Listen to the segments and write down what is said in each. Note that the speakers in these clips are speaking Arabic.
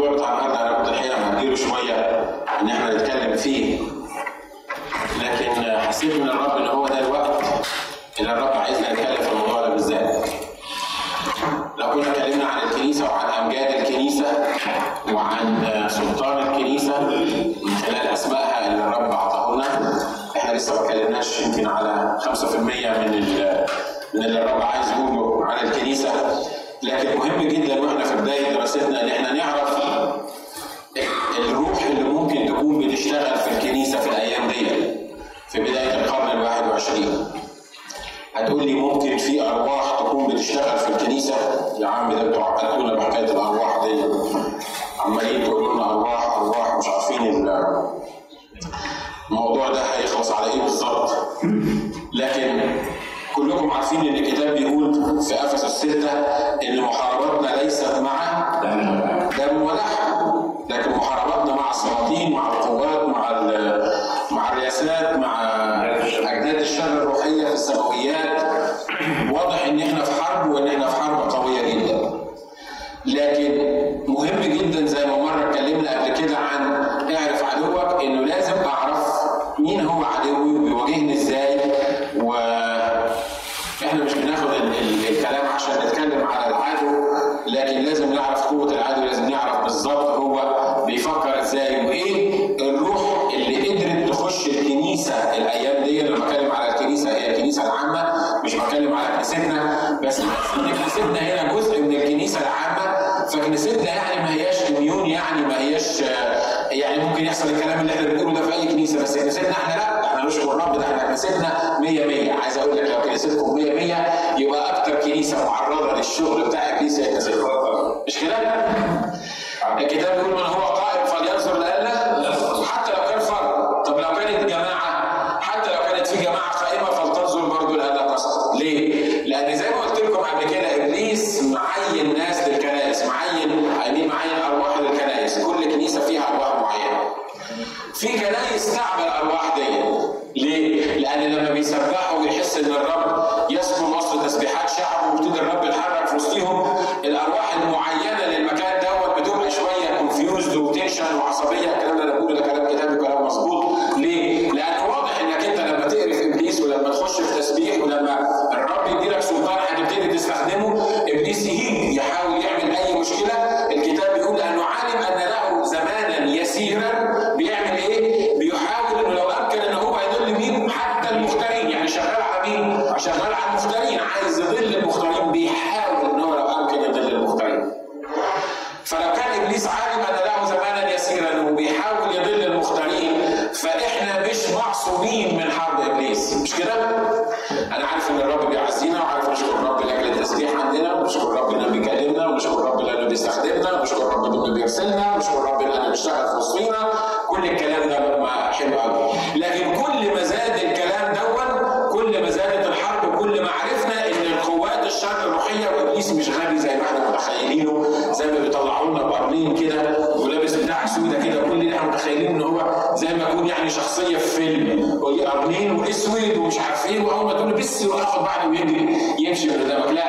الموضوع بتاع النهارده الحقيقة مديله شوية إن إحنا نتكلم فيه لكن حسيت من الرب ان هو ده الوقت اللي الرب عايزنا نتكلم في الموضوع ده بالذات. لو كنا اتكلمنا عن الكنيسة وعن أمجاد الكنيسة وعن سلطان الكنيسة من خلال أسمائها اللي الرب اعطاه لنا إحنا لسه ما اتكلمناش يمكن على 5% من من اللي الرب عايز يقوله عن الكنيسة لكن مهم جدا وإحنا في بداية دراستنا إن إحنا نعرف الروح اللي ممكن تكون بتشتغل في الكنيسة في الأيام دي في بداية القرن الواحد وعشرين. هتقول لي ممكن في أرواح تكون بتشتغل في الكنيسة؟ يا عم ده أنتوا عقدتونا بحكاية الأرواح دي. عمالين تقولوا لنا أرواح أرواح مش عارفين ال- الموضوع ده هيخلص على إيه بالظبط. لكن كلكم عارفين إن الكتاب بيقول في افسس الستة إن محارباتنا ليست مع دم ولحم لكن محارباتنا مع السلاطين مع القوات مع مع الرياسات مع اجناد الشر الروحية في السماويات. واضح إن إحنا في حرب وإن إحنا في حرب قوية جدا. لكن كنيستنا بس ان كنيستنا هنا جزء من الكنيسة العامة فكنيستنا يعني ما هياش اميون يعني ما هياش يعني ممكن يحصل الكلام اللي إحنا بنقوله ده في أي كنيسة بس كنيستنا إحنا لا إحنا نشكر الرب ده إحنا كنيستنا 100 100 عايز أقول لك لو كنيستكم 100 100 يبقى أكتر كنيسة معرضة للشغل بتاع الكنيسة هي كنيستنا مش كده؟ الكتاب بيقول من هو قائم فلينظر لألا؟ حتى لو كان فرد. طب لو كانت جماعة حتى لو كانت في جماعة قائمة فلتنظر برضه لهذا القصد ليه؟ لأن زي ما قلت لكم قبل كده إبليس معين ناس بعضه ويجري يمشي من قدامك. لا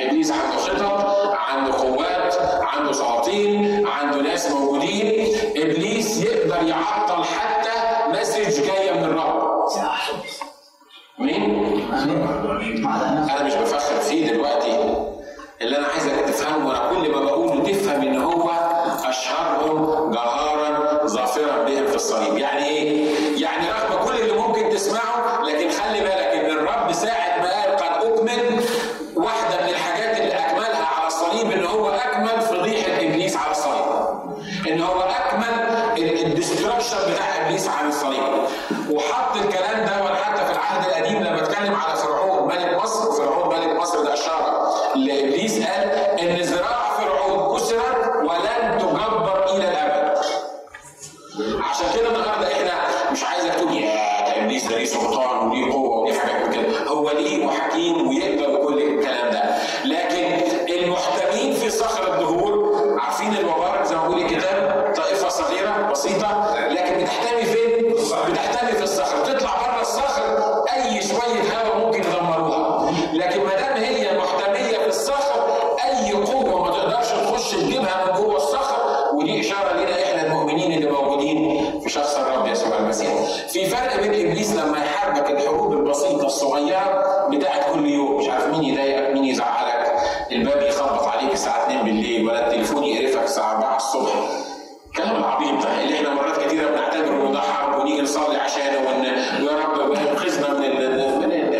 إبليس عنده خطط عنده قوات عنده سلاطين عنده ناس موجودين. إبليس يقدر يعطل حتى مسج جاية من الرب. مين؟ أنا مش بفخر فيه دلوقتي. اللي أنا عايزك تفهمه وأنا كل ما بقوله تفهم إن هو أشهرهم جهارا ظافرا بهم في الصليب. يعني إيه؟ يعني رغم كل اللي ممكن تسمعه لكن خلي بالك إشارة لنا إحنا المؤمنين اللي موجودين في شخص الرب يسوع المسيح. في فرق بين إبليس لما يحاربك الحروب البسيطة الصغيرة بتاعت كل يوم، مش عارف مين يضايقك، مين يزعلك، الباب يخبط عليك الساعة 2 بالليل، ولا التليفون يقرفك الساعة 4 الصبح. الكلام العبيط ده طيب، اللي إحنا مرات كثيره بنعتبره ده حرب ونيجي نصلي عشانه ون... ويا رب انقذنا من ال... من ال...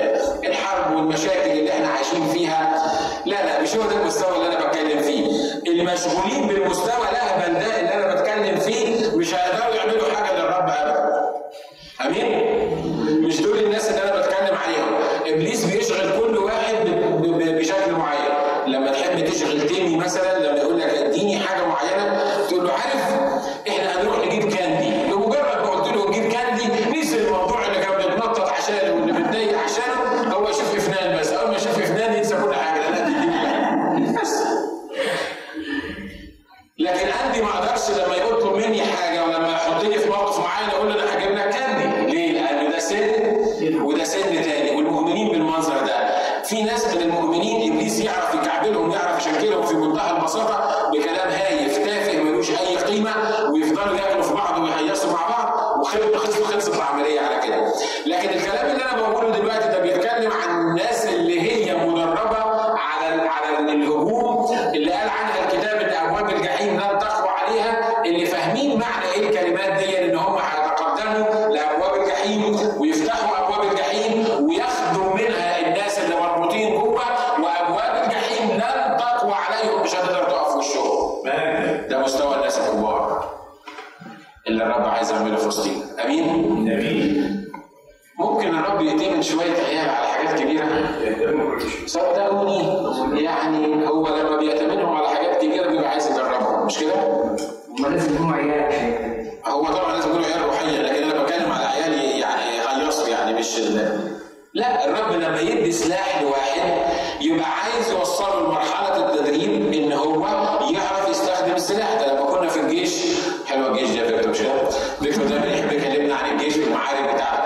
الحرب والمشاكل اللي إحنا عايشين فيها. لا لا مش هو ده المستوى اللي أنا بتكلم فيه. اللي مشغولين بالمستوى الاهبل ده اللي أنا بتكلم فيه مش هيقدروا يعملوا حاجة للرب أبدا. أمين؟ الرب عايز يعمله في وسطينا أمين؟ أمين. ممكن الرب يديه من شوية عيال على حاجات كبيرة. صدقوني يعني هو لما بيأتمنهم على حاجات كبيره بيبقى عايز يجربهم. مش كده؟ هم لازم يكونوا عيال هو طبعا لازم يكونوا عيال روحية لكن أنا بتكلم على عيال يعني هيصوا يعني مش لا الرب لما يدي سلاح لواحد يبقى عايز يوصله لمرحلة التدريب إن هو يعرف يستخدم السلاح ده. الجيش وزي ما نحب عن الجيش والمعارك بتاعته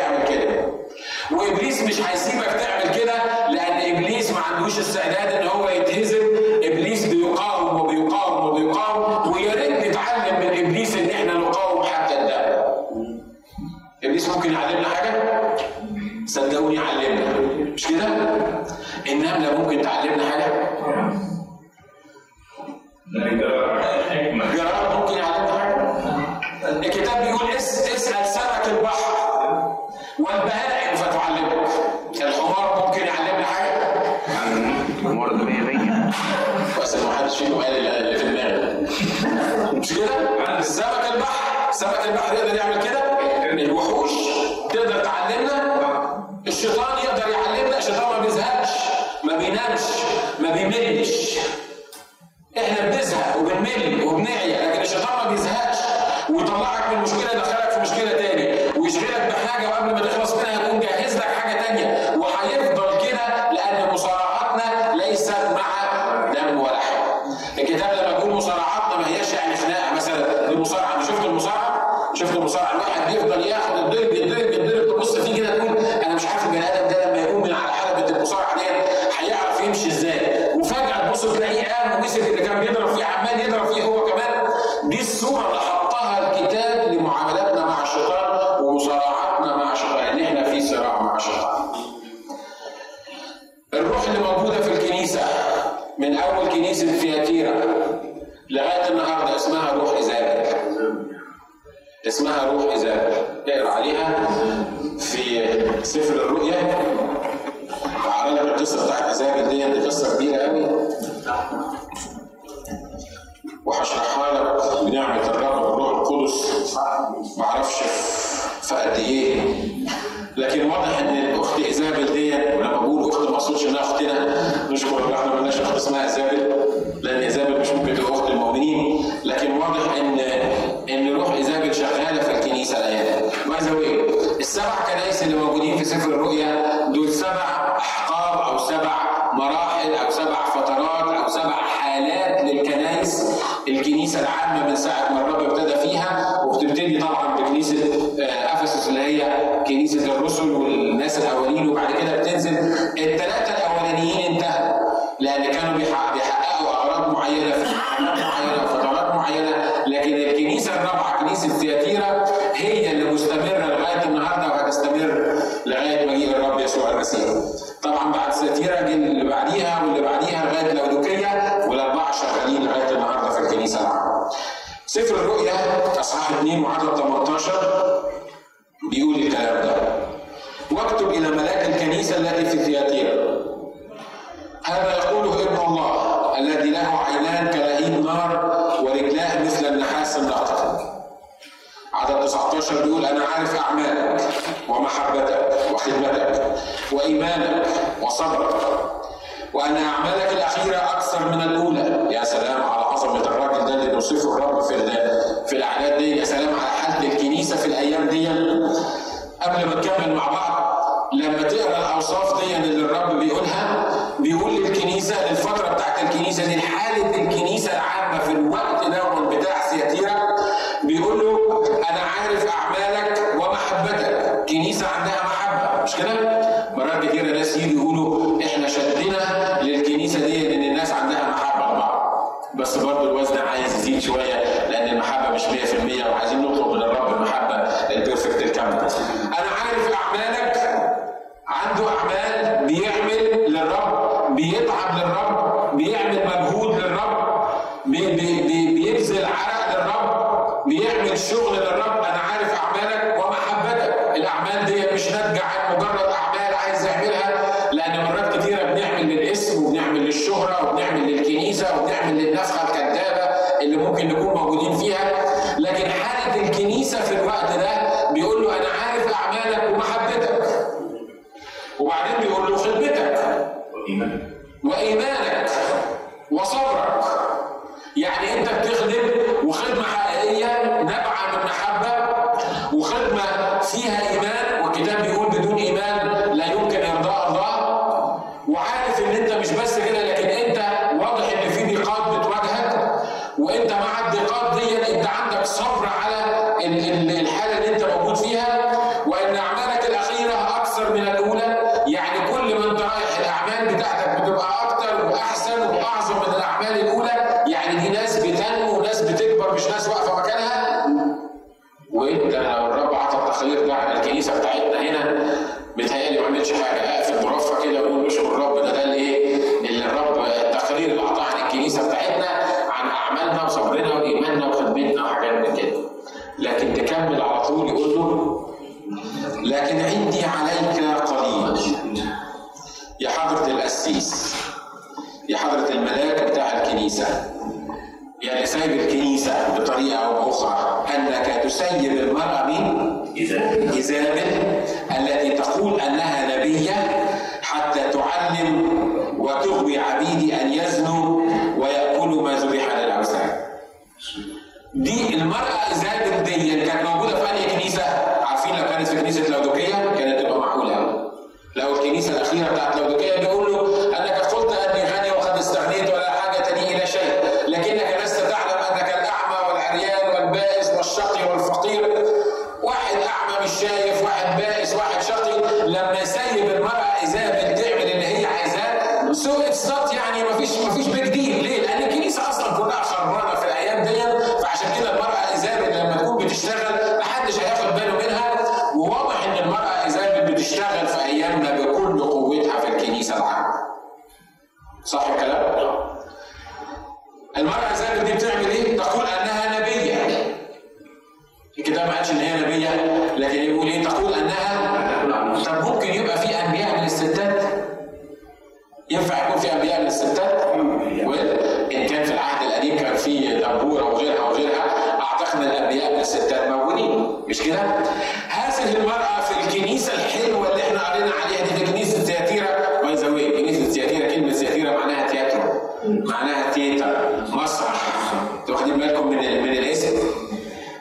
يعمل كده. وإبليس مش هيسيبك تعمل كده لأن إبليس ما عندوش استعداد إن هو يتهزم اسمها روح ايزابل اقرا عليها في سفر الرؤيا. هقرا لك القصة بتاعت ايزابل دي قصة كبيرة قوي وهشرحها لك بنعمة الرب والروح القدس. معرفش في قد إيه. لكن واضح إن الاخت إيزابل دي ولما بقول أخت ما أقصدش إنها أختنا نشكر الله إحنا مالناش أخت اسمها إيزابل لأن إيزابل مش ممكن تبقى أخت المؤمنين. لكن واضح إن إن روح ايزابل شغاله في الكنيسه الأيام by the السبع كنائس اللي موجودين في سفر الرؤيا دول سبع أحقاب أو سبع مراحل أو سبع فترات أو سبع حالات للكنائس الكنيسة العامة من ساعة ما الرب ابتدى فيها وبتبتدي طبعا بكنيسة آه، أفسس اللي هي كنيسة الرسل والناس الأولين وبعد كده بتنزل. الثلاثة الأولانيين انتهوا لأن كانوا بيحقق- بيحققوا أغراض معينة في الرابعه كنيسه ثياتيرا هي اللي مستمرة لغاية النهارده وهتستمر لغاية مجيء الرب يسوع المسيح. طبعا بعد ثياتيرا جه اللي بعديها واللي بعديها لغاية لودوكيه والأربعة شغالين لغاية النهارده في الكنيسة العامه. سفر الرؤيا أصحاح 2 وعدد 18 بيقول الكلام ده. واكتب إلى ملاك الكنيسة التي في ثياتيرا هذا يقوله ابن الله الذي له عينان كلهيب نار ورجلاه مثل النحاس الناطق عدد 19 بيقول أنا عارف أعمالك ومحبتك وخدمتك وإيمانك وصبرك. وأن أعمالك الأخيرة أكثر من الأولى. يا سلام على عظمة الراجل ده اللي بيوصفه الرب في في الأعداد دي. يا سلام على حالة الكنيسة في الأيام دي. قبل ما نكمل مع بعض لما تقرأ الأوصاف دي اللي الرب بيقولها بيقول للكنيسة للفترة بتاعت الكنيسة دي حاله الكنيسة العامة في الوقت ده بتاع سياتيرا بيقول له عارف أعمالك ومحبتك كنيسة عندها محبة مش كده؟ مرات كتيره ناس يجوا يقولوا إحنا شدنا للكنيسة دي لأن الناس عندها محبة لبعض بس برضه الوزن عايز يزيد شوية لأن المحبة مش 100% وعايزين نطلب من الرب المحبة البيرفكت الكاملة. أنا عارف أعمالك عنده أعمال بيعمل للرب بيتعب للرب الاعمال بتاعتك بتبقى أكتر وأحسن وأعظم من الأعمال الأولى. يعني دي ناس بتنمو وناس بتكبر مش ناس واقفة مكانها. وإنت لو الرب عطى التخير ده على الكنيسة بتاعتنا هنا بتهيألي ما عملش حاجة. اقفل برافه كده واقول اشكر الرب ده ده الايه اللي الرب التقرير اللي اعطاه عن الكنيسه بتاعتنا عن أعمالنا وصبرنا وإيماننا وخدمتنا وحاجات من كده. لكن تكمل على طول يقول له لكن عندي عليك قليل يا حضرة القسيس يا حضرة الملاك بتاع الكنيسة يا اللي سايب الكنيسة بطريقة أو بأخرى أنك تسيب المرأة من إيزابل التي تقول أنها نبية حتى تعلم وتغوي عبيدي أن يزنوا ويأكلوا ما ذبح للأوثان. دي المرأة إيزابل دي كانت موجودة في أي كنيسة؟ عارفين لو كانت في كنيسة لودوكية كانت تبقى معقولة أوي. لو الكنيسة الأخيرة ما قالش إن هي نبية لكن يقول إيه تقول أنها طب ممكن يبقى في أنبياء من الستات؟ ينفع يكون في أنبياء من الستات؟ ان كان في العهد القديم كان في دبورة وغيرها وغيرها أعتقد إن الأنبياء من الستات موجودين مش كده؟ هذه المرأة في الكنيسة الحلوة اللي إحنا قرينا عليها دي في كنيسة تياتيرا by the way كنيسة تياتيرا كلمة تياتيرا معناها تياترو معناها theater مسرح أنتوا واخدين بالكم من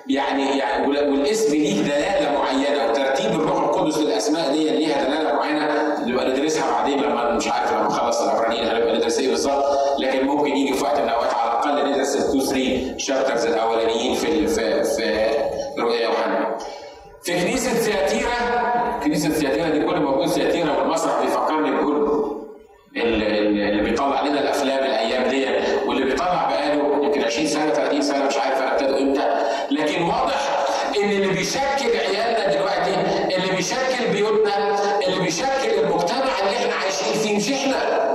يعني يعني وال- والاسم ليه دلالة معينة وترتيب الروح القدس للأسماء دي ليها دلالة معينة نبقى ندرسها بعدين لما مش عارف لما نخلص العبرانيين هنبقى ندرس إيه بالظبط لكن ممكن يجي في وقت من الأوقات على الأقل ندرس ال 2 3 شابترز الأولانيين في في في رؤيا يوحنا. في كنيسة سياتيرا كنيسة سياتيرا دي كل ما بقول سياتيرا والمسرح بيفكرني اللي, اللي بيطلع لنا الأفلام الأيام دي واللي بيطلع بقاله يمكن 20 سنة 30 سنة مش عارف أنا ابتدوا إمتى لكن واضح إن اللي بيشكل عيالنا دلوقتي اللي بيشكل بيوتنا اللي بيشكل المجتمع اللي إحنا عايشين فيه مش إحنا.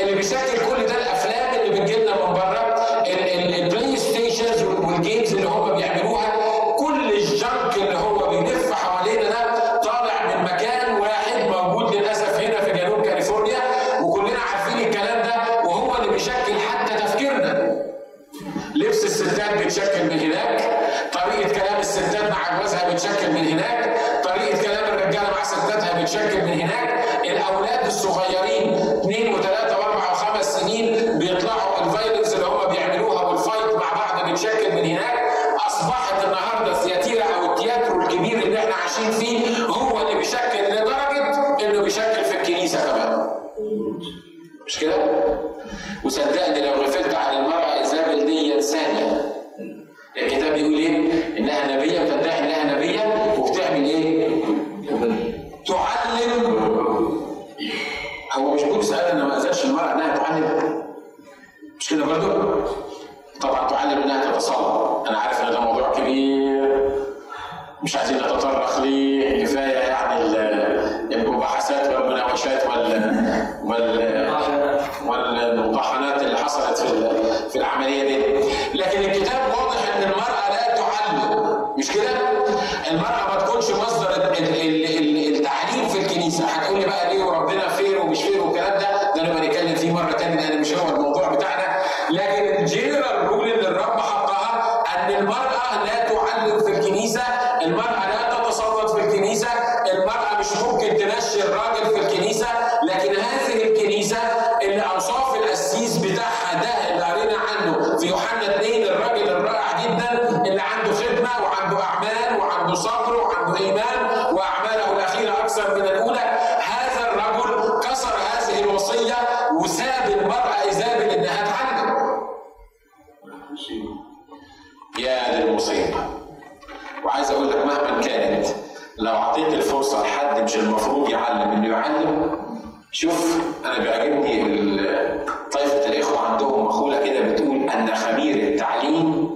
اللي بيشكل كل ده الأفلام اللي بتجيلنا من بره ال- ال- ال PlayStations وال games اللي هم أنا بيعجبني طائفة الإخوة عندهم مقولة كده بتقول أن خمير التعليم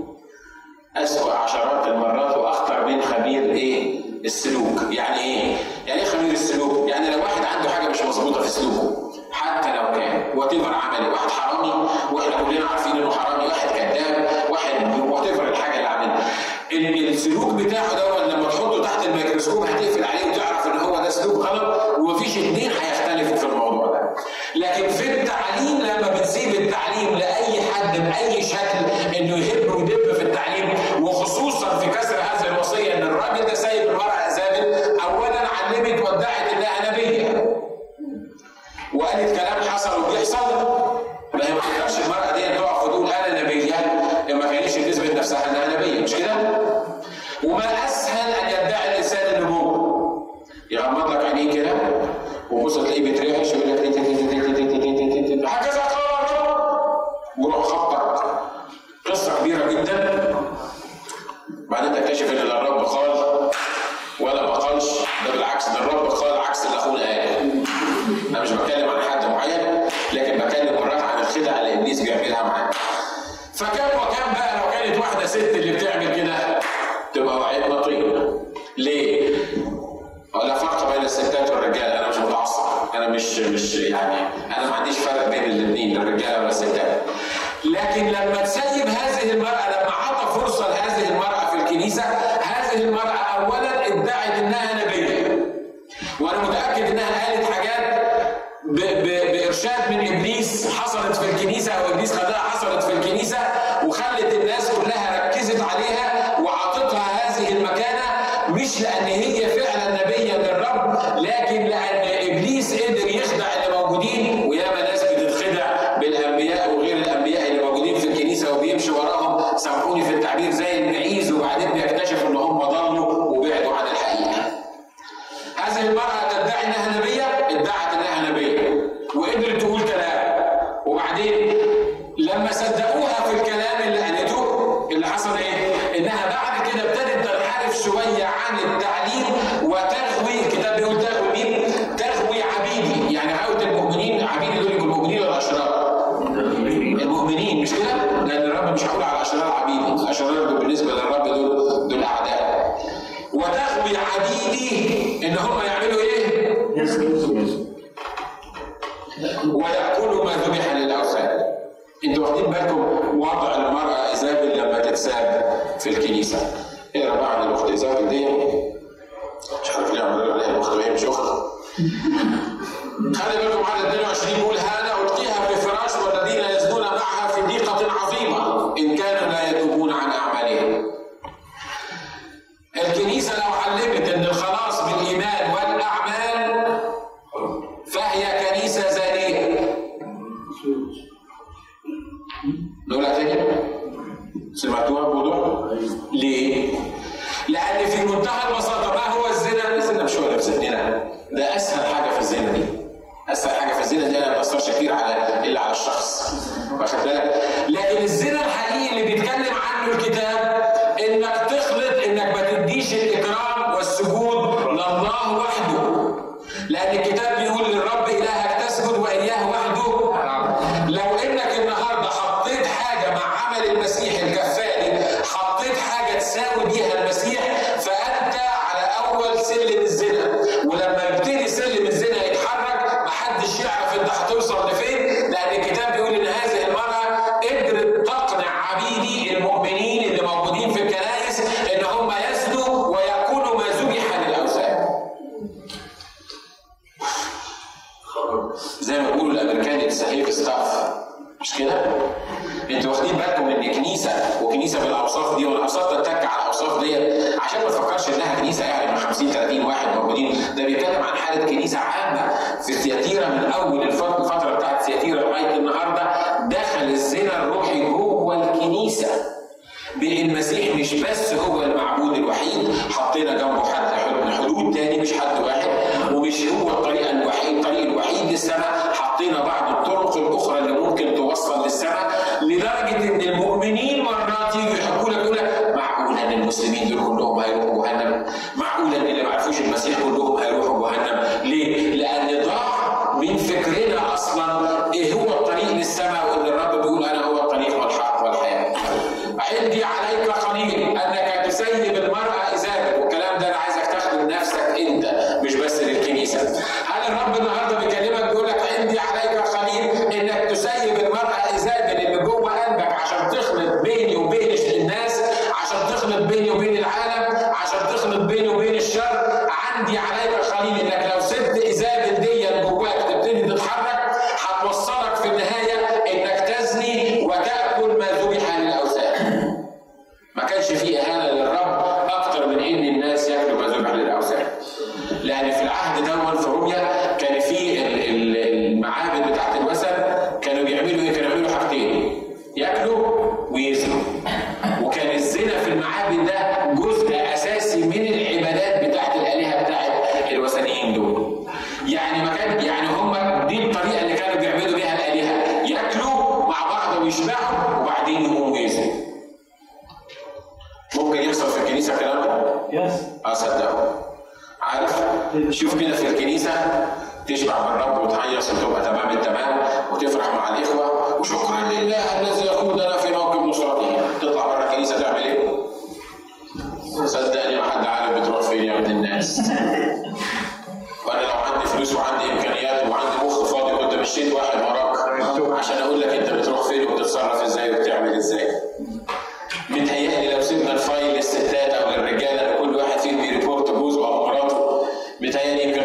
أسوأ عشرات المرات وأخطر من خمير إيه؟ السلوك، يعني إيه؟ يعني إيه خمير السلوك؟ يعني لو واحد عنده حاجة مش مظبوطة في سلوكه حتى لو كان whatever عمل واحد حرامي وإحنا كلنا عارفين إنه حرامي، واحد كذاب، واحد whatever الحاجة اللي عملها. ال- السلوك بتاعه ده لما تحطه تحت الميكروسكوب هتقفل عليه وتعرف إن هو ده سلوك غلط ومفيش اتنين هيختلفوا في الموضوع ده. لكن في التعليم لما بتسيب التعليم لأي حد بأي شكل إنه يهب ويدب في التعليم وخصوصا في كسر هذه الوصيه ان الراجل ده سايب المراه ازابل اولا علمت وادعت انها نبيه وقالت كلام حصل وبيحصل. I denied فتوى ليه؟ لأن في منتهى البساطة ما هو الزنا؟ الزنا مش هو اللي في ده أسهل حاجة في الزنا دي أسهل حاجة في الزنا دي أنا ما بأثرش كتير على إلا على الشخص واخد بالك؟ لكن الزنا الحقيقي اللي بيتكلم عنه الكتاب إنك تخلط إنك ما تديش الإكرام والسجود لله وحده لأن الكتاب بيقول للرب إلهك تسجد وإياه وحده لو إنك النهارده حطيت حاجة مع عمل المسيح الكفر time I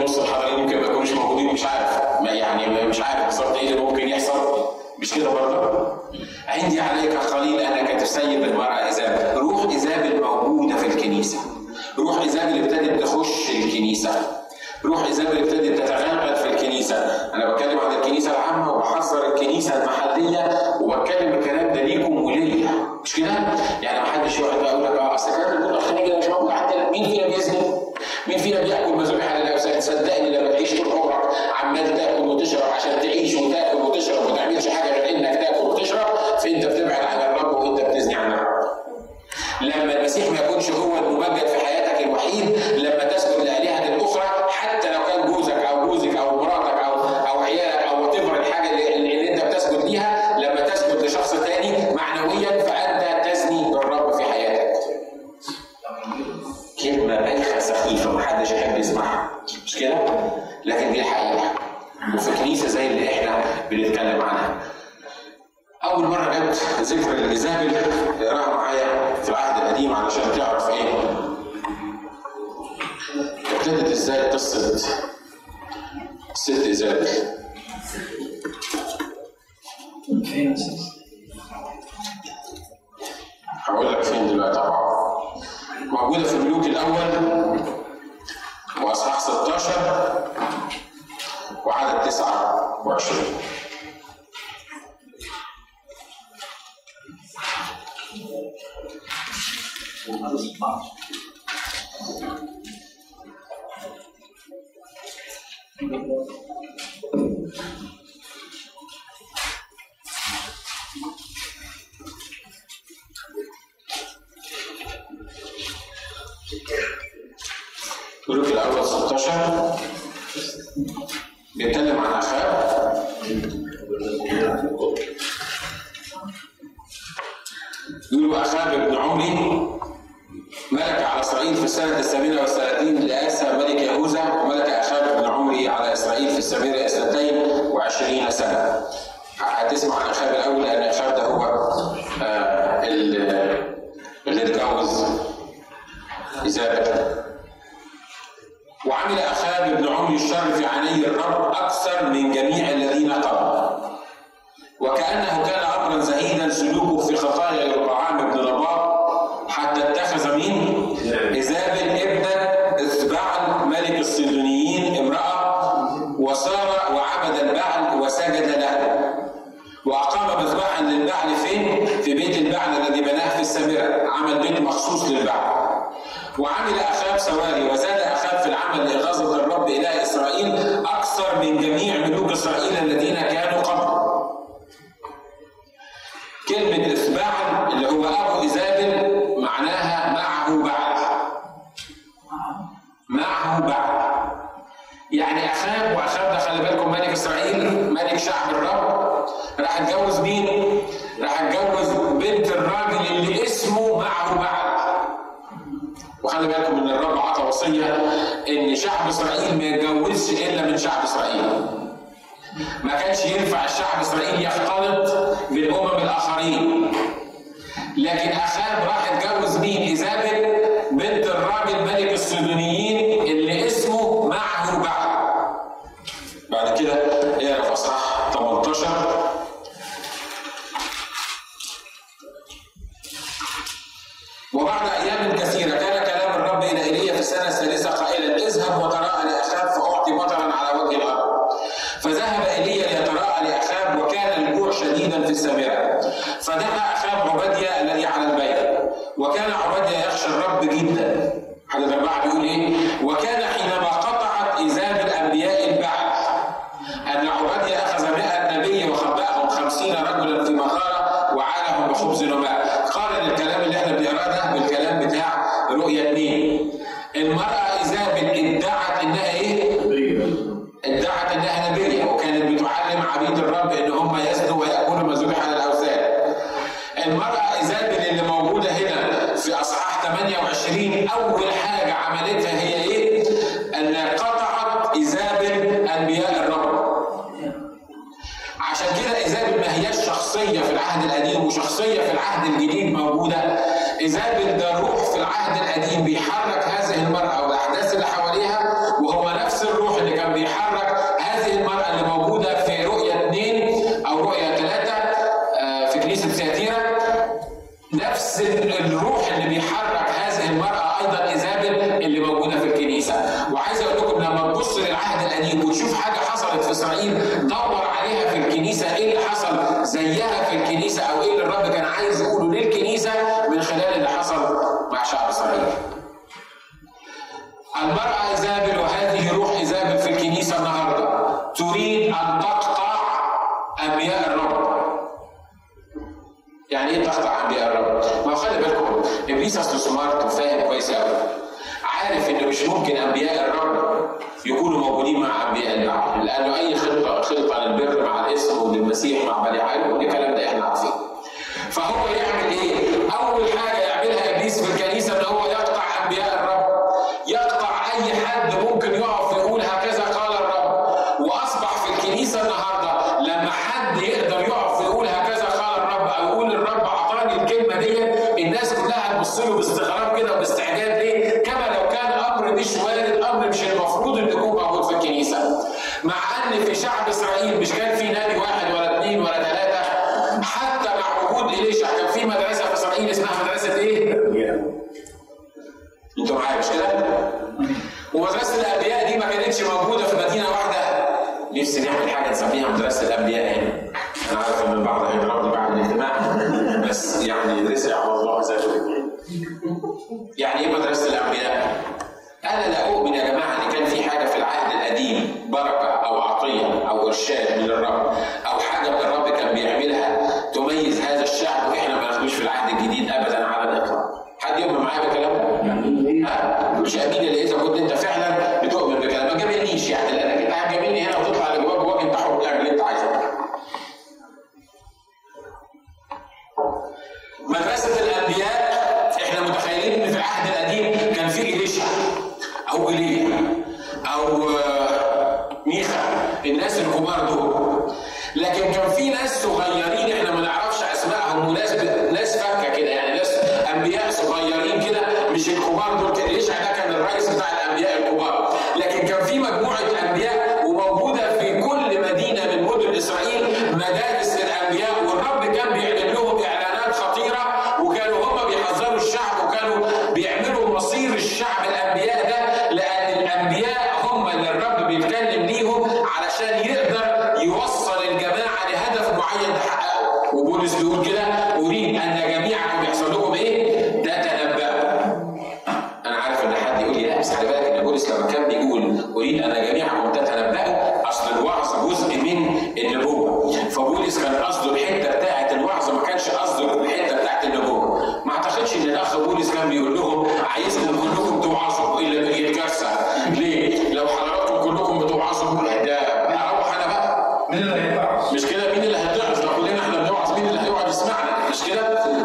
نص الحضرين يمكن ما يكونوش موجودين مش عارف ما يعني مش عارف بالظبط إيه اللي ممكن يحصل مش كده برضه؟ عندي عليك خليل انك تسيب المرأة ايزابل، روح ايزابل موجودة في الكنيسة. روح ايزابل ابتدت تخش الكنيسة. روح ايزابل ابتدت تتغلغل في الكنيسة أنا بتكلم عن الكنيسة العامة وبحذر الكنيسة المحلية وبتكلم الكلام ده ليكم وليا مش كده؟ يعني ما حدش يقعد بقى يقول لك آه أصل كانت البنى مش موجوده حتى مين فينا بيزني؟ مين فينا بيأكل مذبوح على نفسك؟ صدقني لما تعيش طول عمرك عمال تاكل وتشرب عشان تعيش وتاكل وتشرب وما تعملش حاجة غير إنك تاكل وتشرب فأنت بتبعد عن الرب وأنت بتزني عن الرب. لما المسيح ما يكونش هو الممجد في حياتك الوحيد لما تسكن لأ الكفر حتى لو 情况。شعب إسرائيل ما يتجوزش إلا من شعب إسرائيل. ما كانش ينفع الشعب إسرائيل يختلط بالأمم الآخرين. لكن أخاب راح اتجوز مين؟ ايزابل بنت الراجل ملك السودانيين أنا لا أؤمن يا جماعة إن كان في حاجة في العهد القديم بركة أو عطية أو إرشاد من الرب.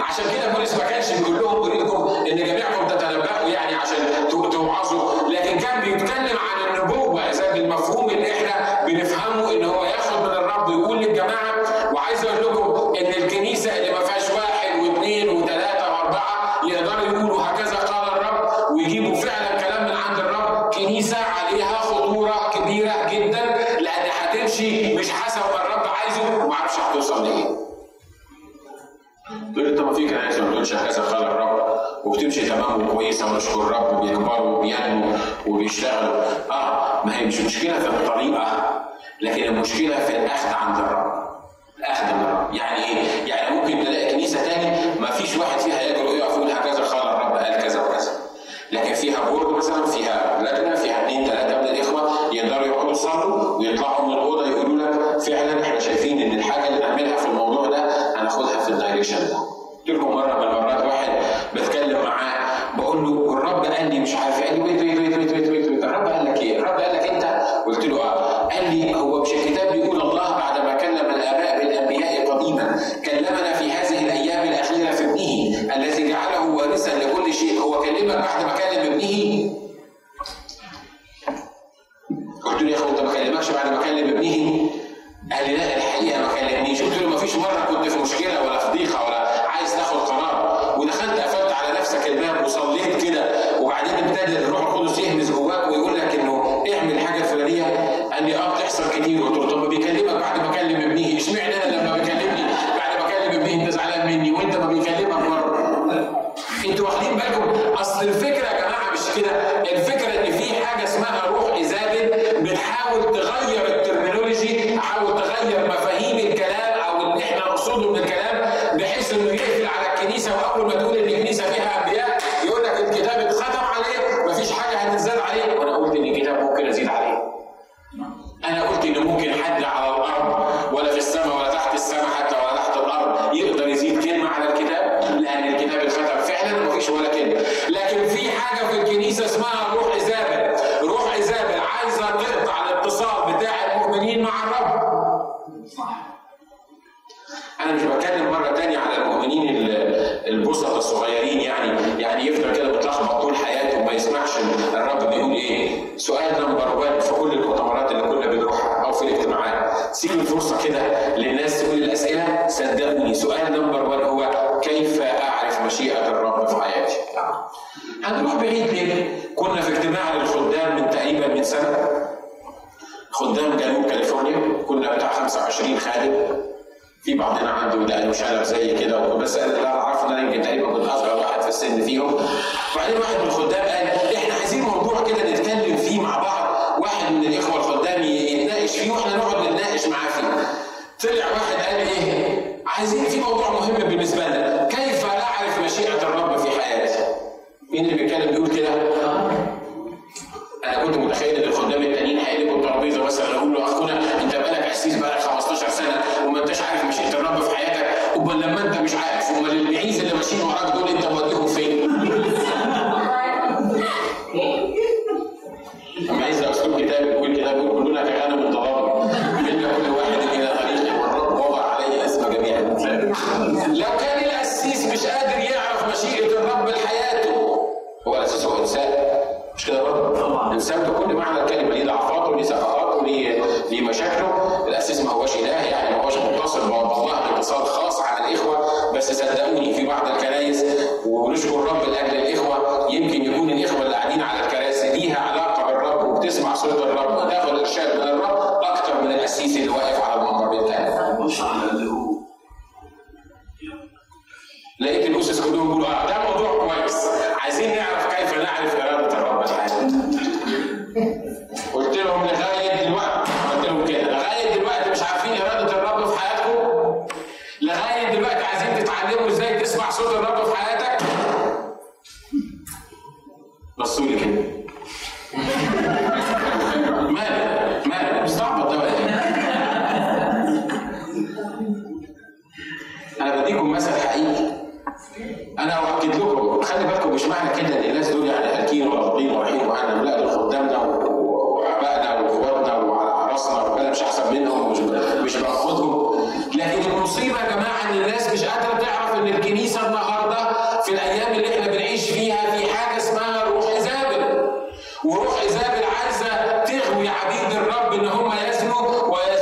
عشان كده بولس ما كانش بيقول لهم اريدكم إن جميعكم تتنبأوا يعني عشان توعظوا. لكن كان بيتكلم عن النبوة إذا المفهوم اللي إحنا بنفهمه إن هو ياخد من الرب ويقول للجماعة. وعايز أقول لكم كنت متخيل ان الخدام التانيين هيقلبوا الترابيزة مثلا أقول له أخونا انت بقالك قسيس بقالك 15 سنة وما انتش عارف مشيئه الرب في حياتك امال لما انت مش عارف امال البعيد اللي ماشيين وراك دول انت موديهم فين؟ عديد الرب إن هم يزنوا ويزنوا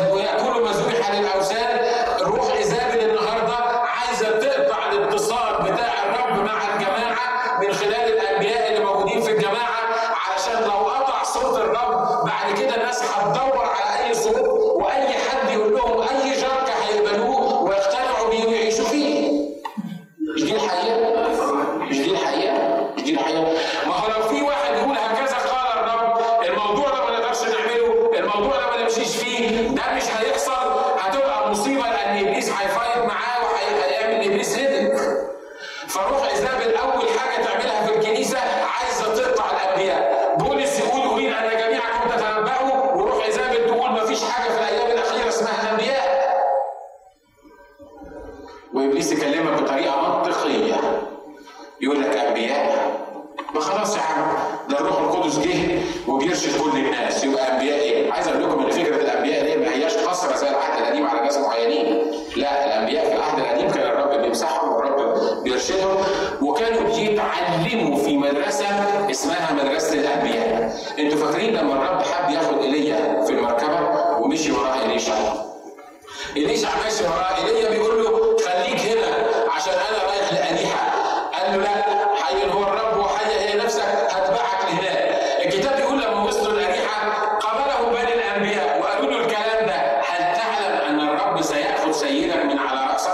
من على رأسك.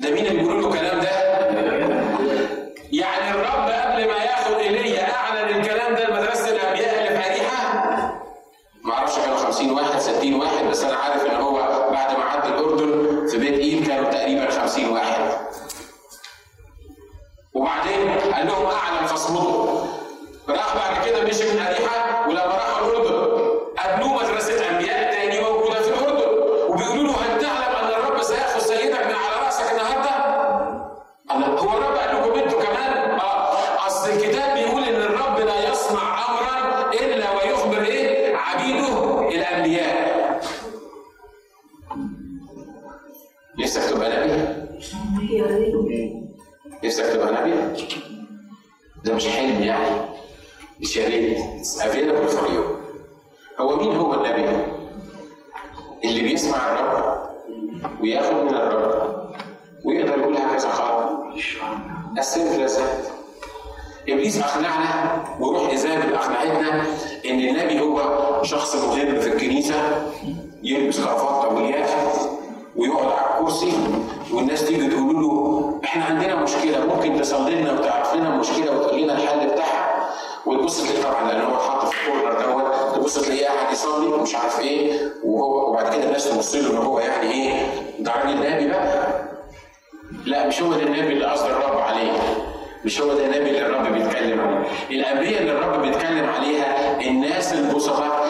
ده مين اللي بيقول له الكلام ده؟ عليها الناس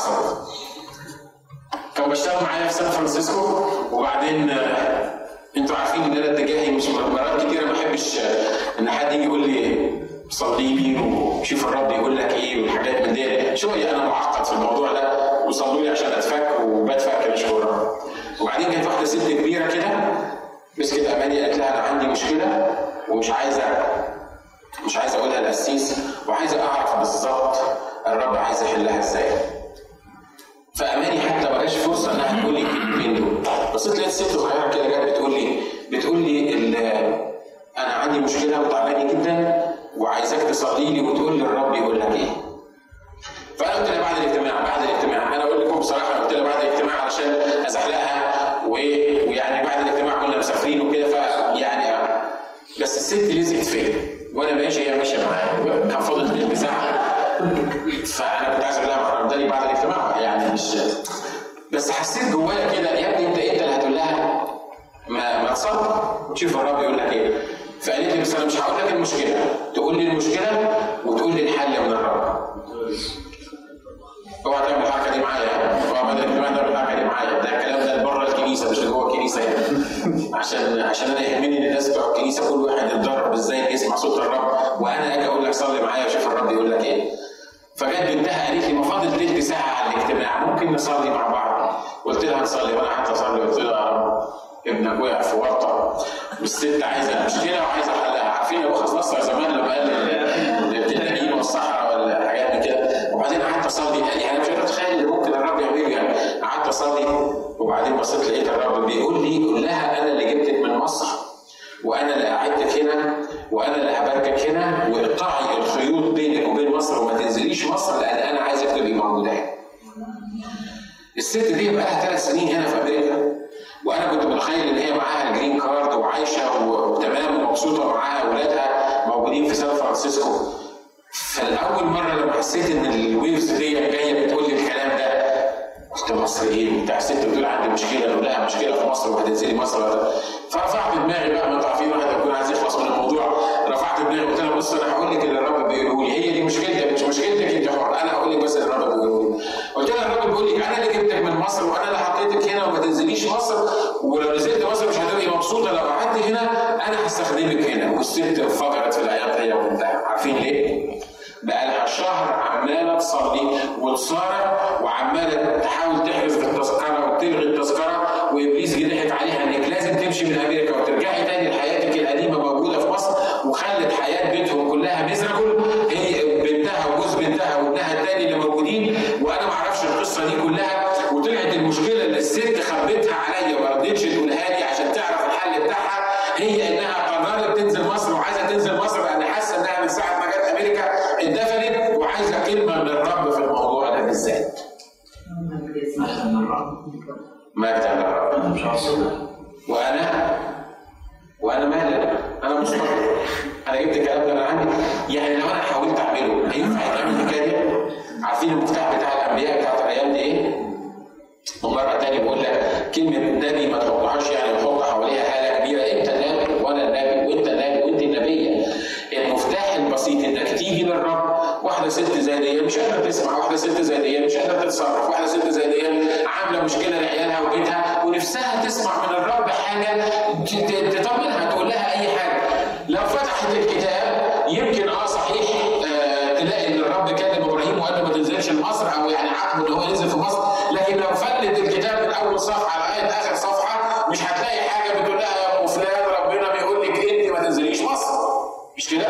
حصلت كان بشتغل معايا في سان فرانسيسكو وبعدين آه، أنتوا عارفين إن أنا اتجاهي مش مرات كتيره ما بحبش آه، إن حد يجي يقول لي صلي لي وشوف الرب يقول لك إيه والحاجات من دي. شوية أنا معقد في الموضوع ده وصلوا لي عشان أتفك وبتفك مش الرب وبعدين كانت واحدة ست كبيرة كده مسكت أماني قالت لها أنا عندي مشكلة ومش عايزة مش عايز أقولها للقسيس وعايز أعرف بالظبط الرب عايز يحلها إزاي. فأماني حتى ما جاش فرصة انها تقول لي الكلمتين دول. بصيت لقيت ست صغيرة كده جت بتقول لي بتقول لي أنا عندي مشكلة وتعبانه جدا وعايزاك تصلي لي وتقول لي الرب يقول لك إيه. فأنا قلت لها بعد الاجتماع بعد الاجتماع. أنا أقول لكم بصراحة قلت لها بعد الاجتماع علشان أزحلقها ويعني بعد الاجتماع كنا مسافرين وكده فيعني بس الست لزقت فيا. وأنا ماشي هي ماشية معايا. كان فاضل ساعه فأنا كنت عايز أقول لها بعد الاجتماع يعني مش بس حسيت جوايا كده يا ابني أنت أنت اللي هتقول لها ما ما تصلي شوف الرب يقول لك إيه. فقالت لي بس أنا مش هقول لك المشكلة تقول لي المشكلة وتقول لي الحل من الرب اوعى تعمل الحركه دي معايا. اوعى بدل الاجتماع تعمل الحركه دي معايا. ده الكلام ده بره الكنيسة مش جوه الكنيسة يعني عشان عشان أنا يهمني إن الناس بتوع الكنيسة كل واحد يتدرب إزاي يسمع صوت الرب. وأنا أجي أقول لك صلي معايا وشوف الرب يقول لك إيه. فجت بنتها قالت لي ما فاضل تلت ساعة على الاجتماع. ممكن نصلي مع بعض؟ قلت لها نصلي وأنا قعدت أصلي. قلت لها يا رب ابنك وقع في ورطه والست عايزة المشكلة وعايزة حلها. عارفين ابو خصاصه زمان لما قال التنانين والصحراء ولا حاجات كده. وبعدين قعدت اصلي يعني أنا مش أتخيل اللي ممكن الرب يعمله يعني. قعدت اصلي وبعدين بصيت لقيت الرب بيقول لي قول لها أنا اللي جبتك من مصر وأنا اللي قعدتك هنا وأنا اللي هباركك هنا واقطعي الخيوط بينك وبين مصر وما تنزليش مصر لأن أنا عايزك تبقي موجوده هنا. الست دي بقى لها ثلاث سنين هنا في أمريكا وأنا كنت متخيل إن هي معاها ال green card وعايشة وتمام ومبسوطة ومعاها أولادها موجودين في سان فرانسيسكو. فالاول مرة لما حسيت إن ال waves دي جاية بتقول لي الكلام ده قلت مصر إيه؟ أنت حسيت بتقول عندي مشكلة؟ لو لها مشكلة في مصر وهتنزلي مصر فرفعت دماغي بقى ما تعرفي عارفين واحد عايز يخلص من الموضوع. رفعت دماغي قلت لها بص أنا هقول لك اللي الرب بيقوله لي. هي دي مشكلتك مش مشكلتك أنت حر. أنا هقول لك بس اللي الرب بيقوله لي. قلت لها الرب بيقول لك أنا اللي جبتك من مصر وأنا اللي حطيتك هنا وما تنزليش مصر. ولو نزلت مصر مش هتبقي مبسوطة. لو قعدت هنا أنا هستخدمك هنا. والست انفجرت في العياط هي وبنتها عارفين ليه؟ بقالها شهر عمالة تصلي وتصارع وعمالة تحاول تحرز التذكرة وتلغي التذكرة وإبليس جه ضحك عليها إنك لازم تمشي من أمريكا وترجعي تاني لحياتك القديمة موجودة في مصر وخلت حياة بيتهم كلها ميزرابل هي بنتها وجوز بنتها وابنها التاني اللي موجودين وأنا ما أعرفش القصة دي كلها وطلعت المشكلة اللي الست خبتها عليا وما رضيتش كلمه من الرب في الموضوع ده بالذات. مجدا للرب مجدا وأنا وأنا مالي أنا؟ أنا مستقر أنا جبت الكلام ده أنا عندي. يعني لو أنا حاولت أعمله هينفع يتعمل الحكاية دي؟ عارفين المفتاح بتاع الأنبياء بتاعت الأيام دي إيه؟ ومرة تانية بقول لك كلمة النبي ما تحطهاش يعني تحط حواليها هاله كبيرة إيه؟ ابتلاء ولا النبي واحدة ست زي دي مش قادرة تسمع واحدة ست زي دي مش قادرة تتصرف واحدة ست زي دي عاملة مشكلة لعيالها وبيتها ونفسها تسمع من الرب حاجة تطمنها تقول لها أي حاجة. لو فتحت الكتاب يمكن آه صحيح آه، تلاقي إن الرب كلم إبراهيم وقال له ما تنزلش مصر أو يعني عقبه إن هو ينزل في مصر. لكن لو فلت الكتاب من أول صفحة لغاية آخر صفحة مش هتلاقي حاجة بتقول لها يا أبو فلان ربنا بيقول لك أنت ما تنزليش مصر. مش كده؟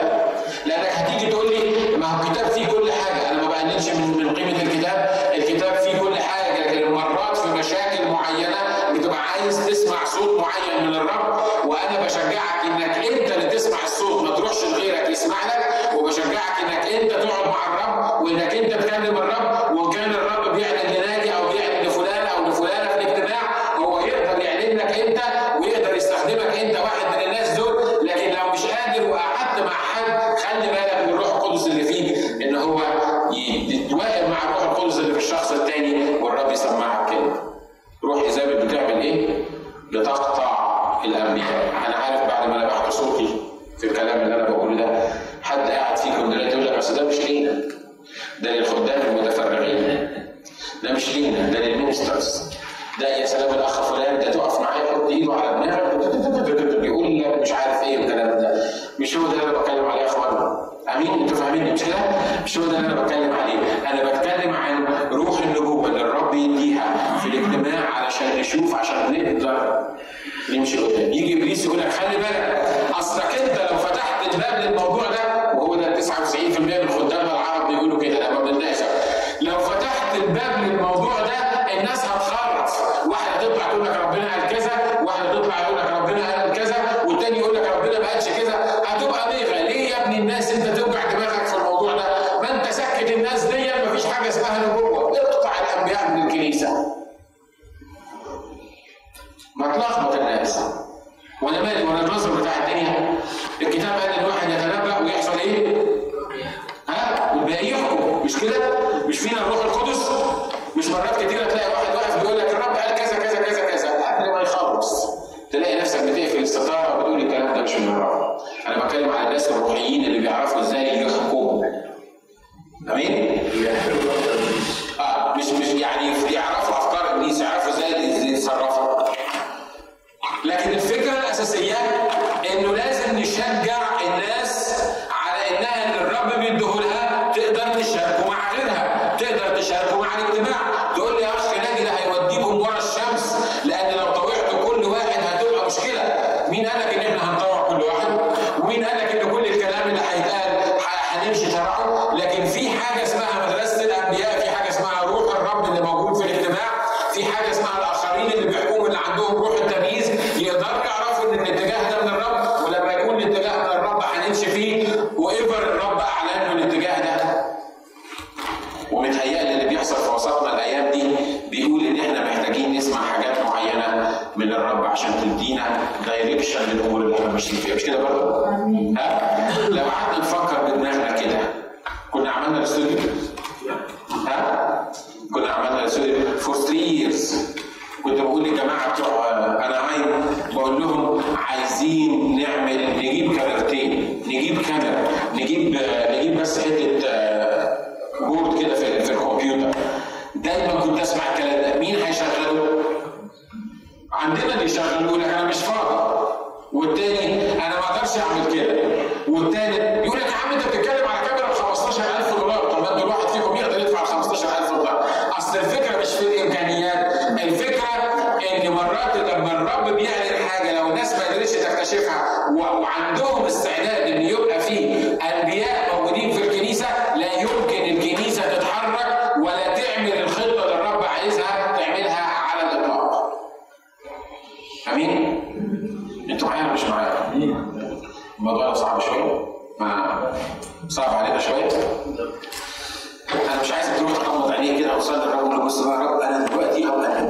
أنا دلوقتي أو أنا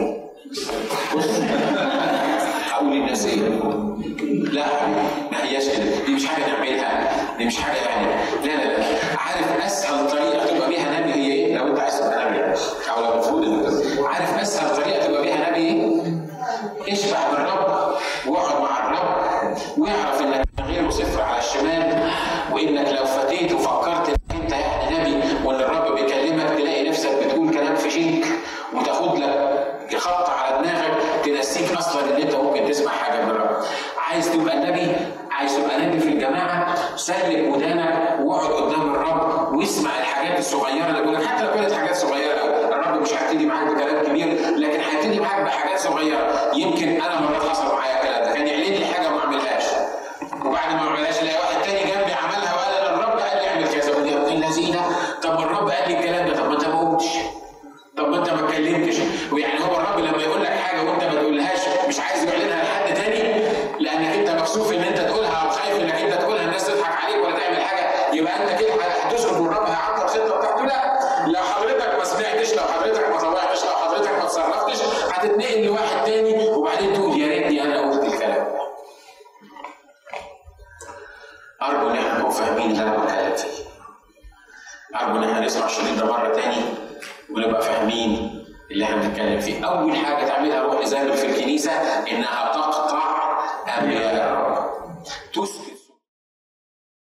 لا ما هياش كده دي مش حاجة نعملها دي مش حاجة يعني لا لا